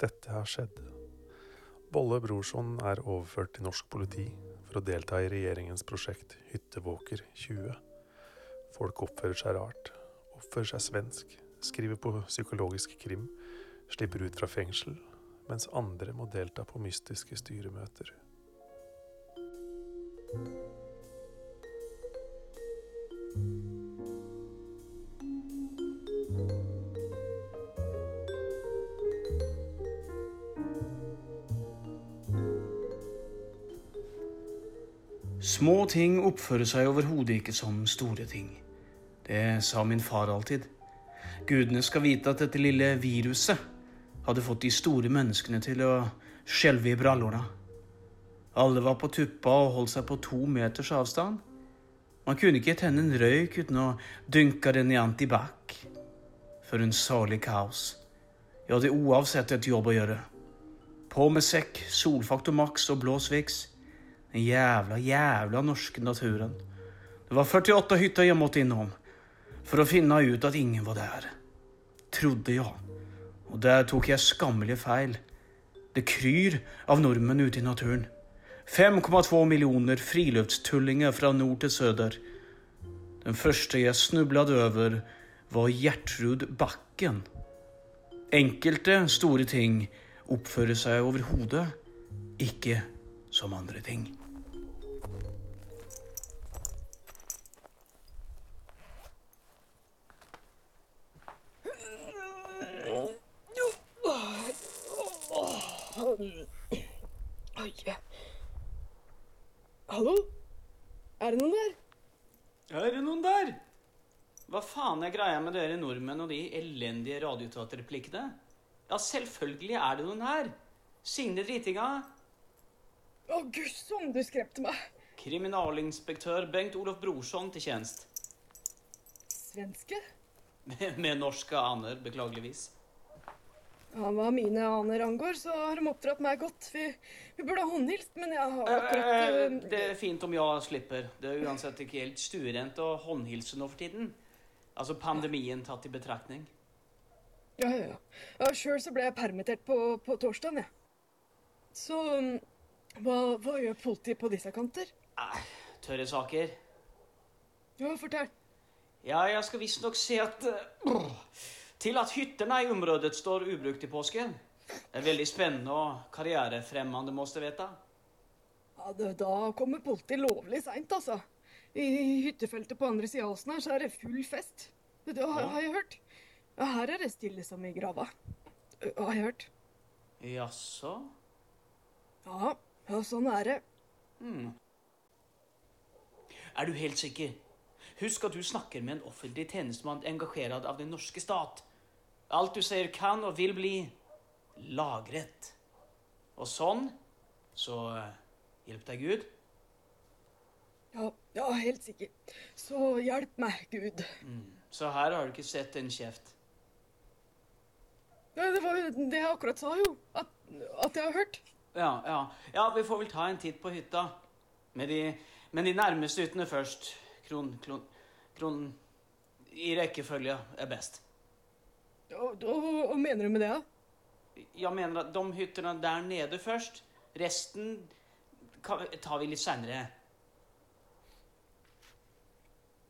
Dette har skjedd. Bolle Brorson er overført til norsk politi for å delta i regjeringens prosjekt Hyttevåker 20. Folk oppfører seg rart, oppfører seg svensk, skriver på psykologisk krim, slipper ut fra fengsel, mens andre må delta på mystiske styremøter. Små ting oppfører seg overhodet ikke som store ting. Det sa min far alltid. Gudene skal vite at dette lille viruset hadde fått de store menneskene til å skjelve i brallorna. Alle var på tuppa og holdt seg på to meters avstand. Man kunne ikke tenne en røyk uten å dynke den i antibac. For en salig kaos. Jeg hadde uansett et jobb å gjøre. På med sekk, solfaktor maks og blås viks. Den jævla, jævla norske naturen. Det var 48 hytter jeg måtte innom for å finne ut at ingen var der. Trodde jeg. Og der tok jeg skammelige feil. Det kryr av nordmenn ute i naturen. 5,2 millioner friluftstullinger fra nord til søder. Den første jeg snublet over, var Gjertrud Bakken. Enkelte store ting oppfører seg overhodet ikke som andre ting. Oi. Hallo? Er det noen der? Er det noen der? Hva faen er greia med dere nordmenn og de elendige radioteaterreplikkene? Ja, selvfølgelig er det noen her. Signe Dritinga. Å, gud, som du skremte meg. Kriminalinspektør Bengt Olof Brorson til tjenest. Svenske? Med, med norske aner, beklageligvis. Ja, Hva mine aner angår, så har de oppdratt meg godt. Vi, vi burde ha håndhilst, men jeg har akkurat Eh, eh, Det er fint om jeg slipper. Det er uansett ikke helt stuerent å håndhilse nå for tiden. Altså pandemien tatt i betraktning. Ja, ja, ja. ja Sjøl så ble jeg permittert på, på torsdagen, jeg. Så mm, hva, hva gjør politiet på disse kanter? Eh, tørre saker. Ja, fortell. Ja, jeg skal visstnok se at uh, Til at hyttene i området står ubrukt i påsken. Det er veldig spennende og karrierefremmende, måste vite. Ja, det, Da kommer politiet lovlig seint, altså. I hyttefeltet på andre sida av åsen her så er det full fest. Det har, har jeg hørt. Her er det stille som i grava. Har jeg hørt. Jaså? Ja, ja sånn er det. Er du helt sikker? Husk at du snakker med en offentlig tjenestemann engasjert av den norske stat. Alt du sier kan og vil bli lagret. Og sånn så eh, hjelp deg Gud. Ja, ja, helt sikker. Så hjelp meg, Gud. Så her har du ikke sett en kjeft. Ja, det var jo det jeg akkurat sa, jo. At, at jeg har hørt. Ja, ja. ja, vi får vel ta en titt på hytta. Med de, men de nærmeste hyttene først. Kron, kron, kron I rekkefølge er best. Og, hva mener du med det, da? Jeg mener at de hyttene der nede først. Resten tar vi litt senere.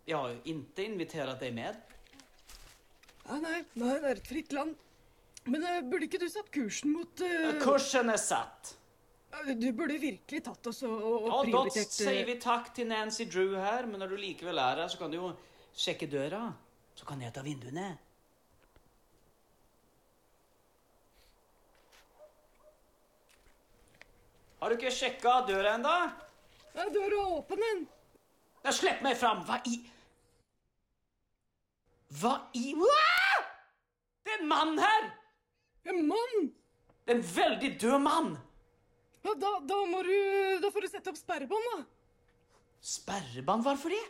Jeg har jo ikke invitert deg med. Nei, nei, nei, det er et fritt land. Men uh, burde ikke du satt kursen mot uh, Kursen er satt. Du burde virkelig tatt oss og, og, Ja, prioritert da eh, sier vi takk til Nancy Drew her, men når du likevel er her, så kan du jo sjekke døra. Så kan jeg ta vinduene. Har du ikke sjekka døra ennå? Ja, døra er åpen, den. Ja, Slipp meg fram! Hva i Hva i Hva? Det er en mann her! En mann! Det er en veldig død mann! Ja, da, da må du Da får du sette opp sperrebånd, da. Sperrebånd, hvorfor det?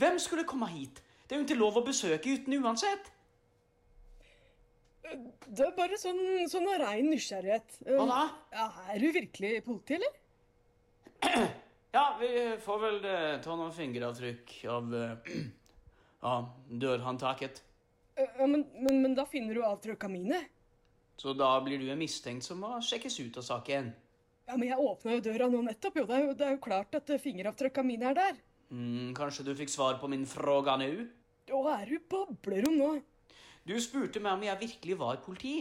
Hvem skulle komme hit? Det er jo ikke lov å besøke uten uansett. Det er bare sånn, sånn av rein nysgjerrighet. Hva da? Ja, er du virkelig politi, eller? Ja, vi får vel eh, ta noen fingeravtrykk av eh, ja, dørhåndtaket. Ja, men, men, men da finner du avtrykka mine. Så da blir du en mistenkt som må sjekkes ut av saken. Ja, men jeg åpna jo døra nå nettopp, jo. Det er jo, det er jo klart at eh, fingeravtrykka mine er der. Mm, kanskje du fikk svar på min fråga nå? Hva er du babler om nå? Du spurte meg om jeg virkelig var politi.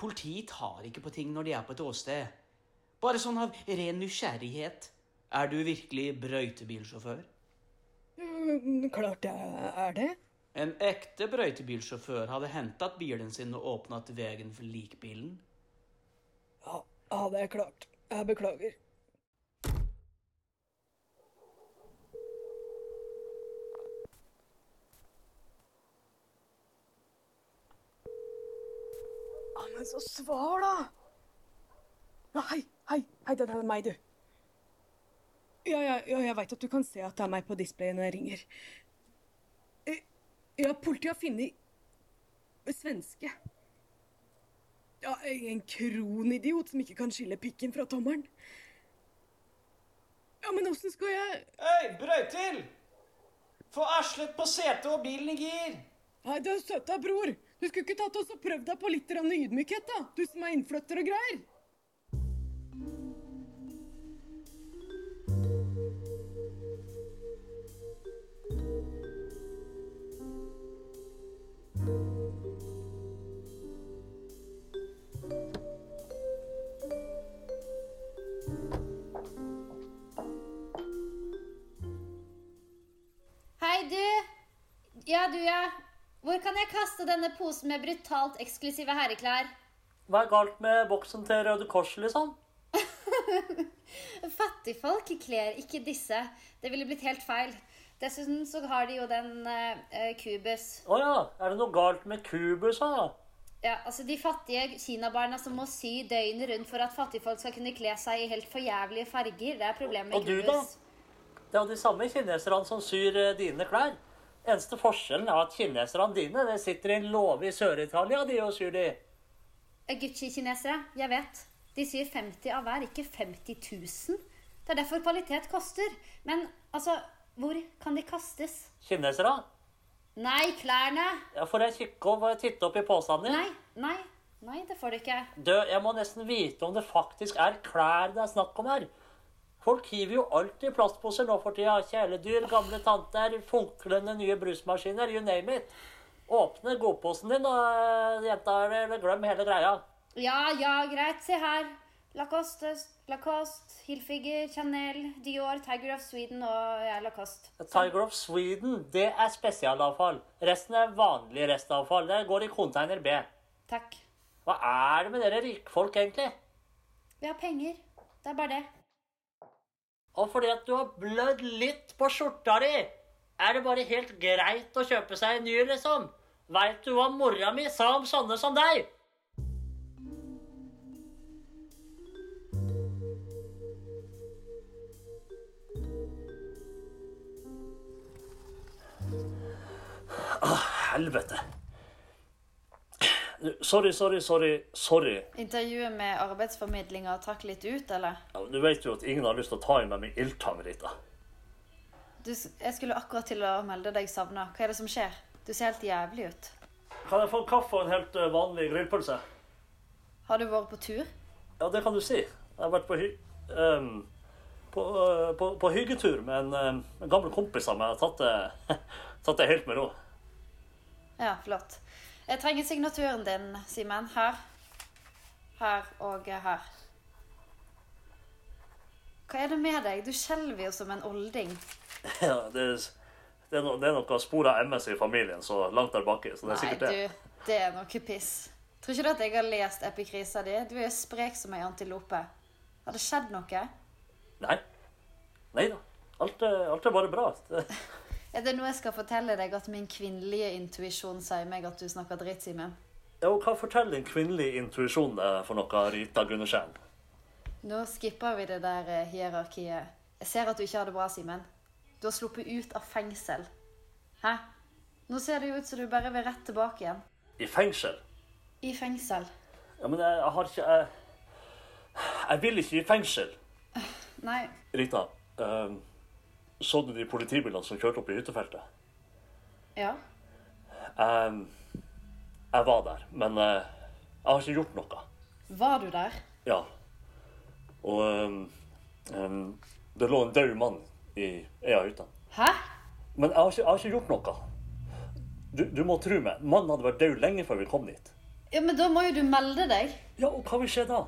Politi tar ikke på ting når de er på et åsted. Bare sånn av ren nysgjerrighet. Er du virkelig brøytebilsjåfør? Mm, klart jeg er det. En ekte brøytebilsjåfør hadde hentet bilen sin og åpnet veien for likbilen. Ja, ja, det er klart. Jeg beklager. Ja, men så svar, da! Ja, hei, hei, det er meg, du. Ja, ja, ja jeg veit at du kan se at det er meg på displayet når jeg ringer. Ja, politiet har funnet svenske. Ja, en kronidiot som ikke kan skille pikken fra tommelen. Ja, men åssen skal jeg Hei, brøytil! Få arslet på setet og bilen i gir! Nei, du er søta, bror. Du skulle ikke tatt oss og prøvd deg på litt ydmykhet, da? Du som er innflytter og greier. Du. Ja, du, ja. Hvor kan jeg kaste denne posen med brutalt eksklusive herreklær? Hva er galt med boksen til Røde Kors, liksom? Fattigfolk kler ikke disse. Det ville blitt helt feil. Dessuten så har de jo den eh, kubus. Å ja, er det noe galt med kubus, da? Ja, altså De fattige kinabarna som må sy døgnet rundt for at fattigfolk skal kunne kle seg i helt forjævlige farger. Det er problemet med kubus. Og du, da? Det er jo de samme kineserne som syr eh, dine klær. Eneste forskjellen er at kineserne dine det sitter i en låve i Sør-Italia de og syr de. Eh, Gucci-kinesere, jeg vet. De syr 50 av hver, ikke 50 000. Det er derfor kvalitet koster. Men altså, hvor kan de kastes? Kinesere? Nei, klærne! Ja, får jeg kikke og titte opp i posen din? Nei, nei, nei, det får du ikke. Du, jeg må nesten vite om det faktisk er klær det er snakk om her. Folk hiver jo alltid plastposer nå for tida. Kjæledyr, gamle tanter, funklende nye brusmaskiner, you name it. Åpne godposen din, da, jenta, eller glem hele greia. Ja, ja, greit. Se her. Lacoste, Lacoste, Hilfiger, Chanel, Dior, Tiger of Sweden og ja, Lacoste. Tiger of Sweden, det er spesialavfall. Resten er vanlig restavfall. Det går i container B. Takk. Hva er det med dere rikfolk, egentlig? Vi har penger. Det er bare det. Og fordi at du har blødd litt på skjorta di, er det bare helt greit å kjøpe seg en ny, liksom? Veit du hva mora mi sa om sånne som deg? Åh, helvete. Sorry, sorry, sorry, sorry. Intervjuet med arbeidsformidlinga trakk litt ut, eller? Ja, Du vet jo at ingen har lyst til å ta i meg med ildtang, Rita. Du, jeg skulle akkurat til å melde deg savna. Hva er det som skjer? Du ser helt jævlig ut. Kan jeg få en kaffe og en helt eh, vanlig grillpølse? Har du vært på tur? Ja, det kan du si. Jeg har vært på, hy um, på, uh, på, på hyggetur med en, um, en gammel kompis av meg. Tatt det, tatt det helt med ro. Ja, flott. Jeg trenger signaturen din, Simen. Her. Her og her. Hva er det med deg? Du skjelver jo som en olding. Ja, det, er, det, er no, det er noe spor av MS i familien så langt der baki. Så det er Nei, sikkert det. du, det er noe piss. Tror ikke du at jeg har lest epikrisa di? Du er jo sprek som ei antilope. Har det skjedd noe? Nei. Nei da. Alt, alt er bare bra. Det, Er det noe jeg skal fortelle deg at min kvinnelige intuisjon sier meg at du snakker dritt, Simen? ja, og hva forteller din kvinnelige intuisjon for noe, Rita Gundersen? Nå skipper vi det der eh, hierarkiet. Jeg ser at du ikke har det bra, Simen. Du har sluppet ut av fengsel. Hæ? Nå ser det jo ut som du bare vil rett tilbake igjen. I fengsel? I fengsel. Ja, men jeg, har ikke jeg, jeg vil ikke i fengsel. Nei, Rita, ehm, så du de politibilene som kjørte opp i hyttefeltet? ja. Ehm, jeg var der, men eh, Jeg har ikke gjort noe. Var du der? Ja. Og um, det lå en død mann i ei av hyttene. Hæ? Men jeg har ikke, jeg har ikke gjort noe. Du, du må tro meg, mannen hadde vært død lenge før vi kom dit. Ja, Men da må jo du melde deg. Ja, og hva vil skje da?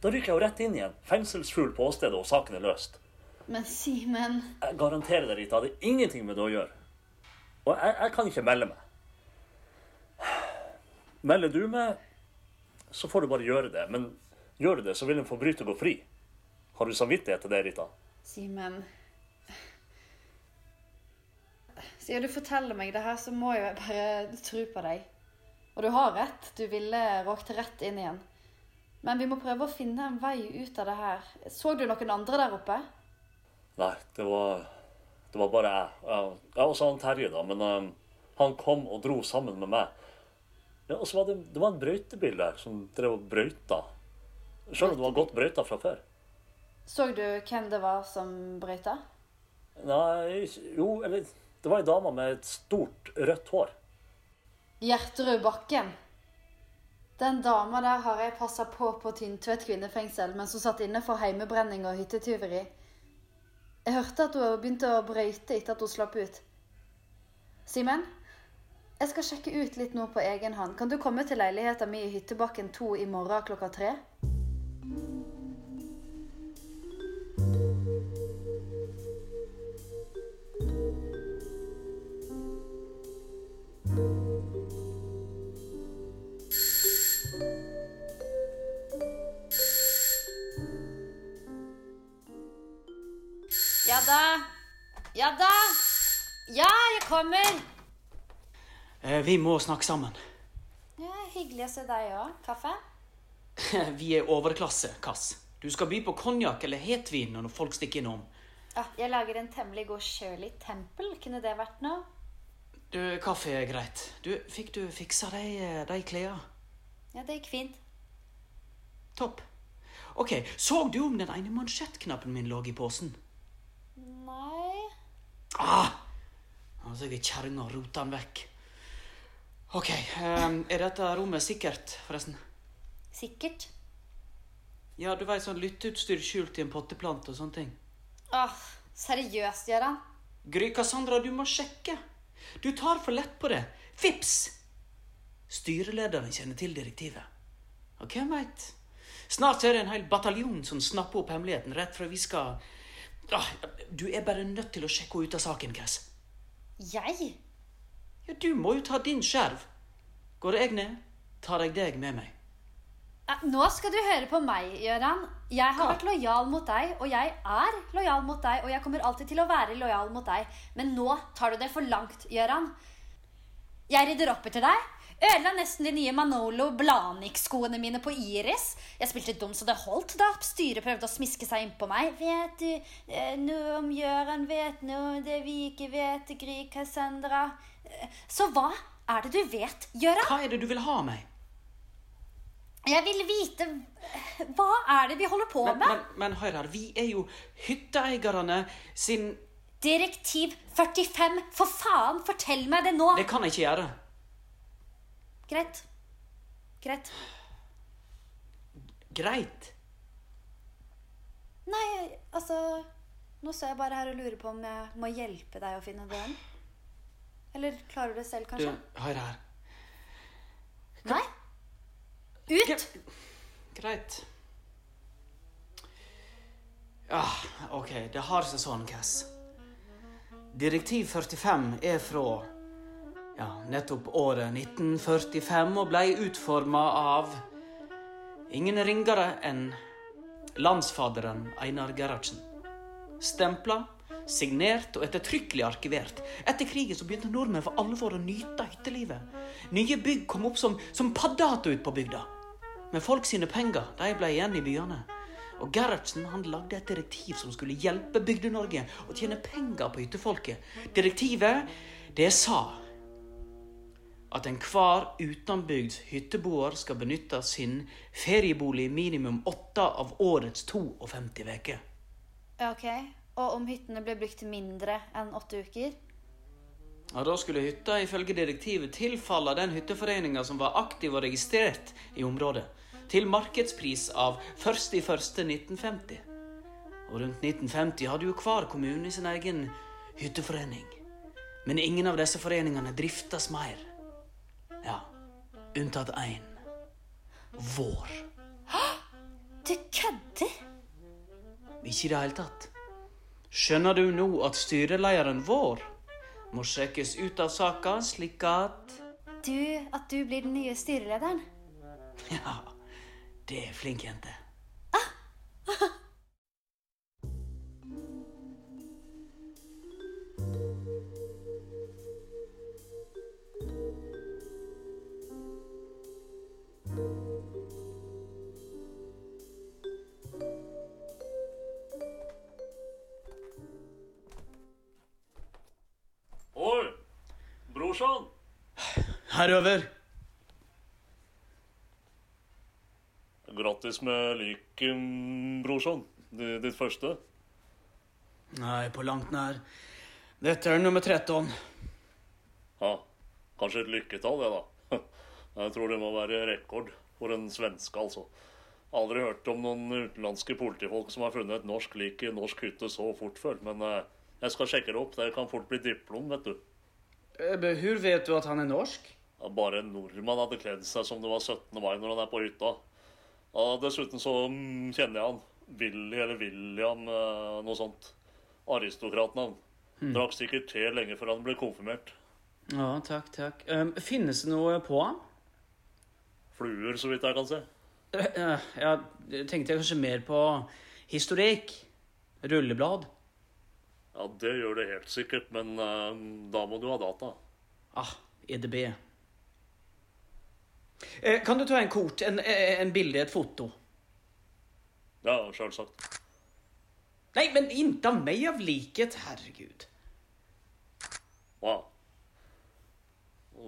Da ryker jeg jo rett inn igjen. Fengselsfugl på åstedet, og saken er løst. Men Simen Jeg garanterer deg, Rita, det hadde ingenting med det å gjøre. Og jeg, jeg kan ikke melde meg. Melder du meg, så får du bare gjøre det. Men gjør du det, så vil en forbryter gå fri. Har du samvittighet til det, Rita? Simen Siden du forteller meg det her, så må jeg bare tro på deg. Og du har rett. Du ville råkt rett inn igjen. Men vi må prøve å finne en vei ut av det her. Så du noen andre der oppe? Nei, det var, det var bare jeg. Jeg, og også han Terje, da. Men um, han kom og dro sammen med meg. Ja, og så var det, det var en brøytebil der som drev og brøyta. Sjøl du, det var godt brøyta fra før. Så du hvem det var som brøyta? Nei, jo, eller Det var ei dame med et stort, rødt hår. Gjerterud Bakken. Den dama der har jeg passa på på Tynntvedt kvinnefengsel mens hun satt inne for heimebrenning og hyttetyveri. Jeg hørte at hun begynte å brøyte etter at hun slapp ut. Simen, jeg skal sjekke ut litt nå på egen hånd. Kan du komme til leiligheta mi i Hyttebakken 2 i morgen klokka tre? Da. Ja da. Ja, jeg kommer. Eh, Vi må snakke sammen. Ja, Hyggelig å se deg òg. Kaffe? Vi er overklasse, Kass. Du skal by på konjakk eller hetvin når folk stikker innom. Ja, jeg lager en temmelig god kjølig tempel. Kunne det vært noe? Du, kaffe er greit. Du, fikk du fiksa de, eh, de klærne? Ja, det gikk fint. Topp. Ok, så du om den ene mansjettknappen min lå i posen? Ah! Altså, jeg er kjerringa og rota den vekk. Ok, ehm, er dette rommet sikkert, forresten? Sikkert. Ja, du veit sånn lytteutstyr skjult i en potteplante og sånne ting. Åh, seriøst, Gøran? Gry Cassandra, du må sjekke. Du tar for lett på det. Vips! Styrelederen kjenner til direktivet. Og hvem veit? Snart er det en hel bataljon som snapper opp hemmeligheten rett fra vi skal Du er bare nødt til å sjekke henne ut av saken, Cass. Jeg? Ja, du må jo ta din skjerv. Går jeg ned, tar jeg deg med meg. Nå skal du høre på meg, Gøran. Jeg har Hva? vært lojal mot deg, og jeg er lojal mot deg, og jeg kommer alltid til å være lojal mot deg. Men nå tar du det for langt, Gøran. Jeg rydder opp etter deg. Ødela nesten de nye Manolo Blanik-skoene mine på Iris. Jeg spilte dum så det holdt da styret prøvde å smiske seg innpå meg. Vet du eh, noe om Gjøran, vet noe det vi ikke vet, Gry Cassandra? Eh, Så hva er det du vet, Gjøran? Hva er det du vil ha meg? Jeg vil vite eh, Hva er det vi holder på Men, med? men, men hør her, vi er jo hytteeierne sin Direktiv 45. For faen, fortell meg det nå! Det kan jeg ikke gjøre. Greit. Greit. Greit. Nei, altså Nå står jeg bare her og lurer på om jeg må hjelpe deg å finne døren. Eller klarer du det selv, kanskje? Du, hør her. Nei? Ut! Gre- Greit. Ja, ok, det har seg sånn, Cass. Direktiv 45 er fra ja, nettopp året 1945 og blei utforma av ingen ringere enn landsfaderen Einar Gerhardsen. Stempla, signert og ettertrykkelig arkivert. Etter krigen så begynte nordmenn for alvor å nyte hyttelivet. Nye bygg kom opp som, som paddater ut på bygda. Men folk sine penger de ble igjen i byene. Og Gerhardsen han lagde et direktiv som skulle hjelpe Bygde-Norge å tjene penger på hyttefolket. Direktivet det sa at enhver utenbygds hytteboer skal benytte sin feriebolig minimum åtte av årets 52 uker. Ok. Og om hyttene ble brukt mindre enn åtte uker? Ja, Da skulle hytta ifølge direktivet tilfalle den hytteforeninga som var aktiv og registrert i området, til markedspris av 1.1.1950. Og rundt 1950 hadde jo hver kommune sin egen hytteforening. Men ingen av disse foreningene driftes mer. Unntatt én. Vår. Du kødder? Ikke i det hele tatt. Skjønner du nå at styrelederen vår må sjekkes ut av saka, slik at Du, at du blir den nye styrelederen? Ja, det er flink jente. Brorsan! Herover. Grattis med lyken, brorson. Ditt første. Nei, på langt nær. Dette er nummer 13. Ja, kanskje et lykketall, det, da. Jeg tror det må være rekord for en svenske, altså. Aldri hørt om noen utenlandske politifolk som har funnet et norsk lik i norsk hytte så fort før. Men eh, jeg skal sjekke det opp. Det kan fort bli diplom, vet du. Hvor vet du at han er norsk? Bare en nordmann hadde kledd seg som det var 17. mai når han er på hytta. Og dessuten så mm, kjenner jeg han. Willy eller William, eh, noe sånt. Aristokratnavn. Drakk sikkert te lenge før han ble konfirmert. Ja, takk, takk. Um, finnes det noe på ham? Fluer, så vidt jeg kan se. Uh, ja, tenkte jeg kanskje mer på historikk. Rulleblad. Ja, det gjør det helt sikkert, men uh, da må du ha data. Ah, EDB. Eh, kan du ta en kort, en, eh, en bilde, et foto? Ja, sjølsagt. Nei, men inte av meg av likhet, herregud. Wow.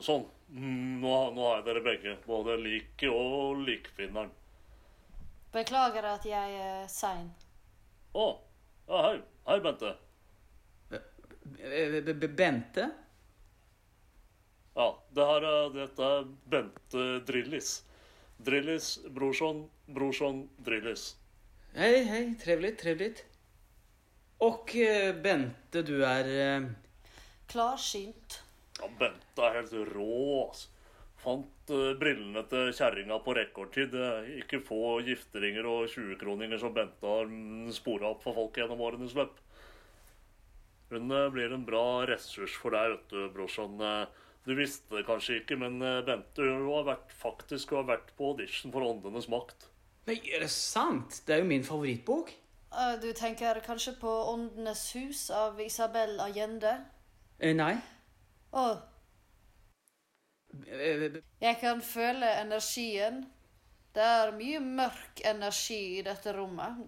Sånn. Nå, nå har jeg dere begge. Både liket og likfinneren. Beklager at jeg er sein. Å. Ja, hei. Hei, Bente. Eh, Bente? Ja, det her er, dette er Bente Drillis. Drillis, brorson, brorson, Drillis. Hei, hei. Trevligt, trevligt. Och eh, Bente, du er Eh, Klarsynt. Ja, Bente er helt rå, altså. Fant brillene til kjerringa på rekordtid. Ikke få gifteringer og 20-kroninger som Bente har mm, spora opp for folk gjennom årenes løp. Hun eh, blir en bra ressurs for deg, vet du, brorsan. Eh, Du visste det kanskje ikke, men eh, Bente hun har vært, faktisk hun har vært på audition for Åndenes makt. Nei, er det sant? Det er jo min favorittbok. Du tenker kanskje på Åndenes hus av Isabel Allende? Nei. nej. Å, jeg kan føle energien. Det er mye mørk energi i dette rommet.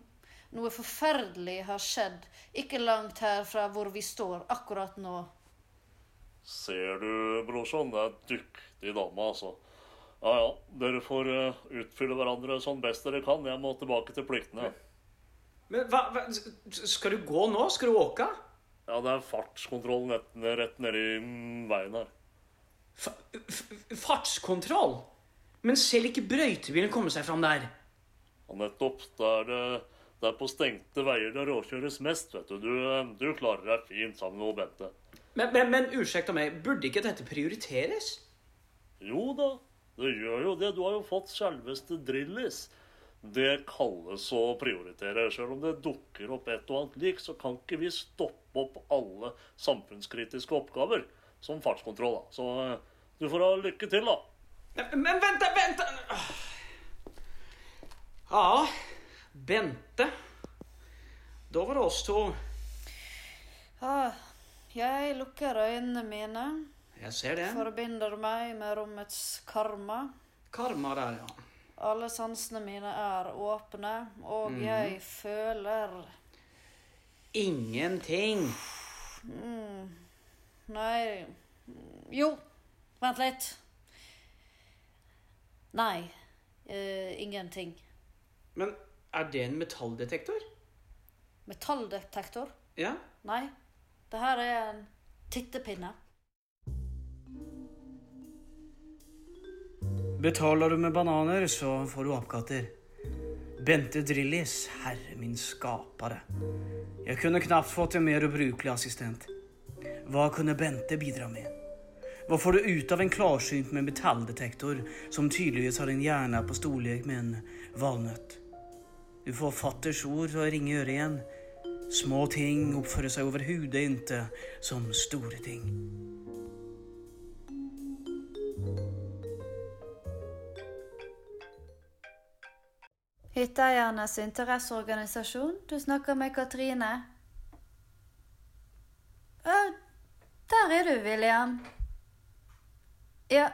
Noe forferdelig har skjedd, ikke langt herfra hvor vi står akkurat nå. Ser du, brorsan, det er dyktig dame, altså. Ja ja, dere får eh, utfylle hverandre sånn best dere kan. Jeg må tilbake til pliktene. Men hva, hva Skal du gå nå? Skal du åke? Ja, det er fartskontroll rett, rett nedi veien her. F fartskontroll? Men selv ikke brøytebilen kommer seg fram der. Ja, nettopp. Det er, det, det er på stengte veier det råkjøres mest, vet du. Du, du klarer deg fint sammen med Bente. Men, men, men ursäkta meg, burde ikke dette prioriteres? Jo da, det gjør jo det. Du har jo fått selveste Drillis. Det kalles å prioritere. Selv om det dukker opp et og annet lik, så kan ikke vi stoppe opp alle samfunnskritiske oppgaver som fartskontroll. da. Så eh, du får ha lykke til, da. Men, men vent, vent! Ja, Bente. Da var det oss to. Ah, jeg lukker øynene mine, Jeg ser det. forbinder meg med rommets karma. Karma der, ja. Alle sansene mine er åpne, og jeg føler Ingenting. Nei Jo, vent litt. Nei, Uh, ingenting. Men er det en metalldetektor? Metalldetektor? Ja. Nei. Det her er en tittepinne. Betaler du med bananer, så får du oppkatter. Bente Drillis, herre min skapere. Jeg kunne knapt fått en mer ubrukelig assistent. Hva kunne Bente bidra med? Hva får du ut av en klarsynt med metalldetektor, som tydeligvis har en hjerne på storlek med en valnøtt? Du får fatters ord og ringe øret igjen. Små ting oppfører seg overhodet ikke som store ting. Hytteeiernes interesseorganisasjon. Du snakker med Katrine. Der er du, William. Ja,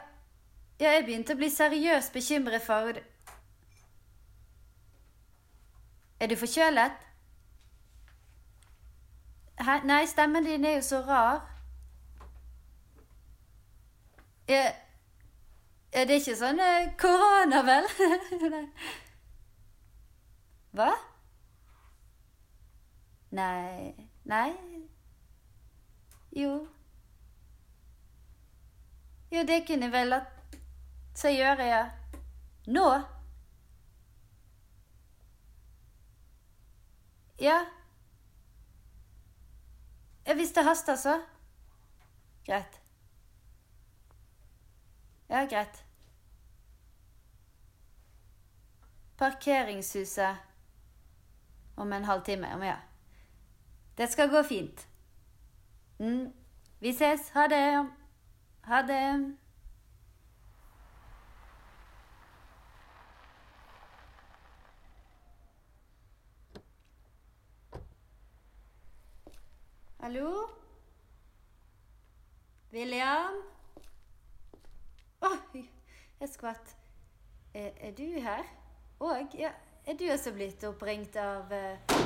jeg begynte å bli seriøst bekymret for Er du forkjølet? Hæ? Nei, stemmen din er jo så rar. Ja, ja det er ikke sånn eh, korona, vel? Hva? Nei Nei Jo. Jo, det kunne vel latt seg gjøre, ja. Nå? Ja. Ja, hvis det haster, så. Greit. Ja, greit. Parkeringshuset om en halvtime. Om ja. Det skal gå fint. Mm. Vi ses. Ha det. Ha det. Hallo? William? Oi, jeg skvatt. Er, er du her? Og ja, er du også blitt oppringt av eh,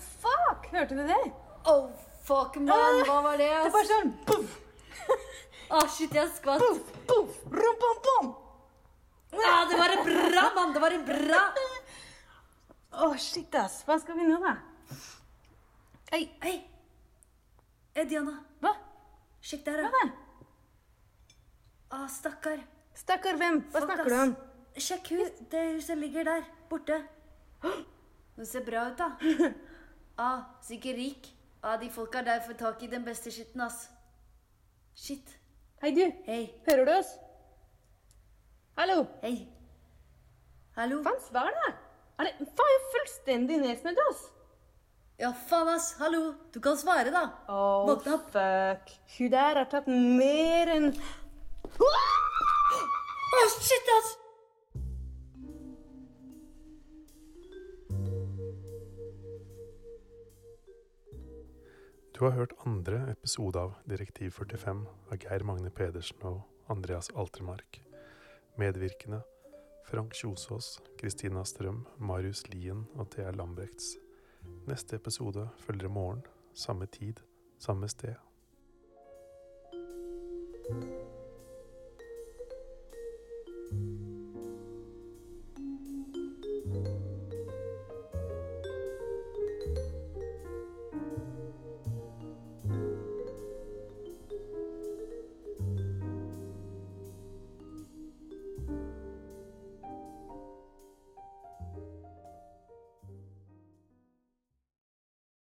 Fuck! Hørte du det? Oh, fuck, mann! Hva var det? Det var sånn poff, Å, shit, jeg skvatt. poff, poff, rom, pom, pom. Ah, det var en bra, mann! Det var en bra Å, shit, ass. Hva skal vi nå, da? Hei, hei! Hey, Diana. Hva? Sjekk der, da. Hva da. Å, ah, stakkar. Stakkar hvem? Hva Fuck, snakker du om? Sjekk hus. Det huset ligger der, borte. Det ser bra ut, da. Ah, sikkert rik. Ah, de folka der får tak i den beste skitten, ass. Shit. Hei, du. Hei. Hører du oss? Hallo? Hei. Hallo? Faen, svar, da. Er det faen jeg er fullstendig nedsnødd, ass? Ja, faen, ass. Hallo. Du kan svare, da. Oh, Våkne opp. fuck. Hun der har tatt mer enn Å, shit, ass! Du har hørt andre episode av Direktiv 45 av Geir Magne Pedersen og Andreas Altermark. Medvirkende Frank Kjosås, Kristina Strøm, Marius Lien og Thea Lambrechts. Neste episode følger i morgen, samme tid, samme sted. thank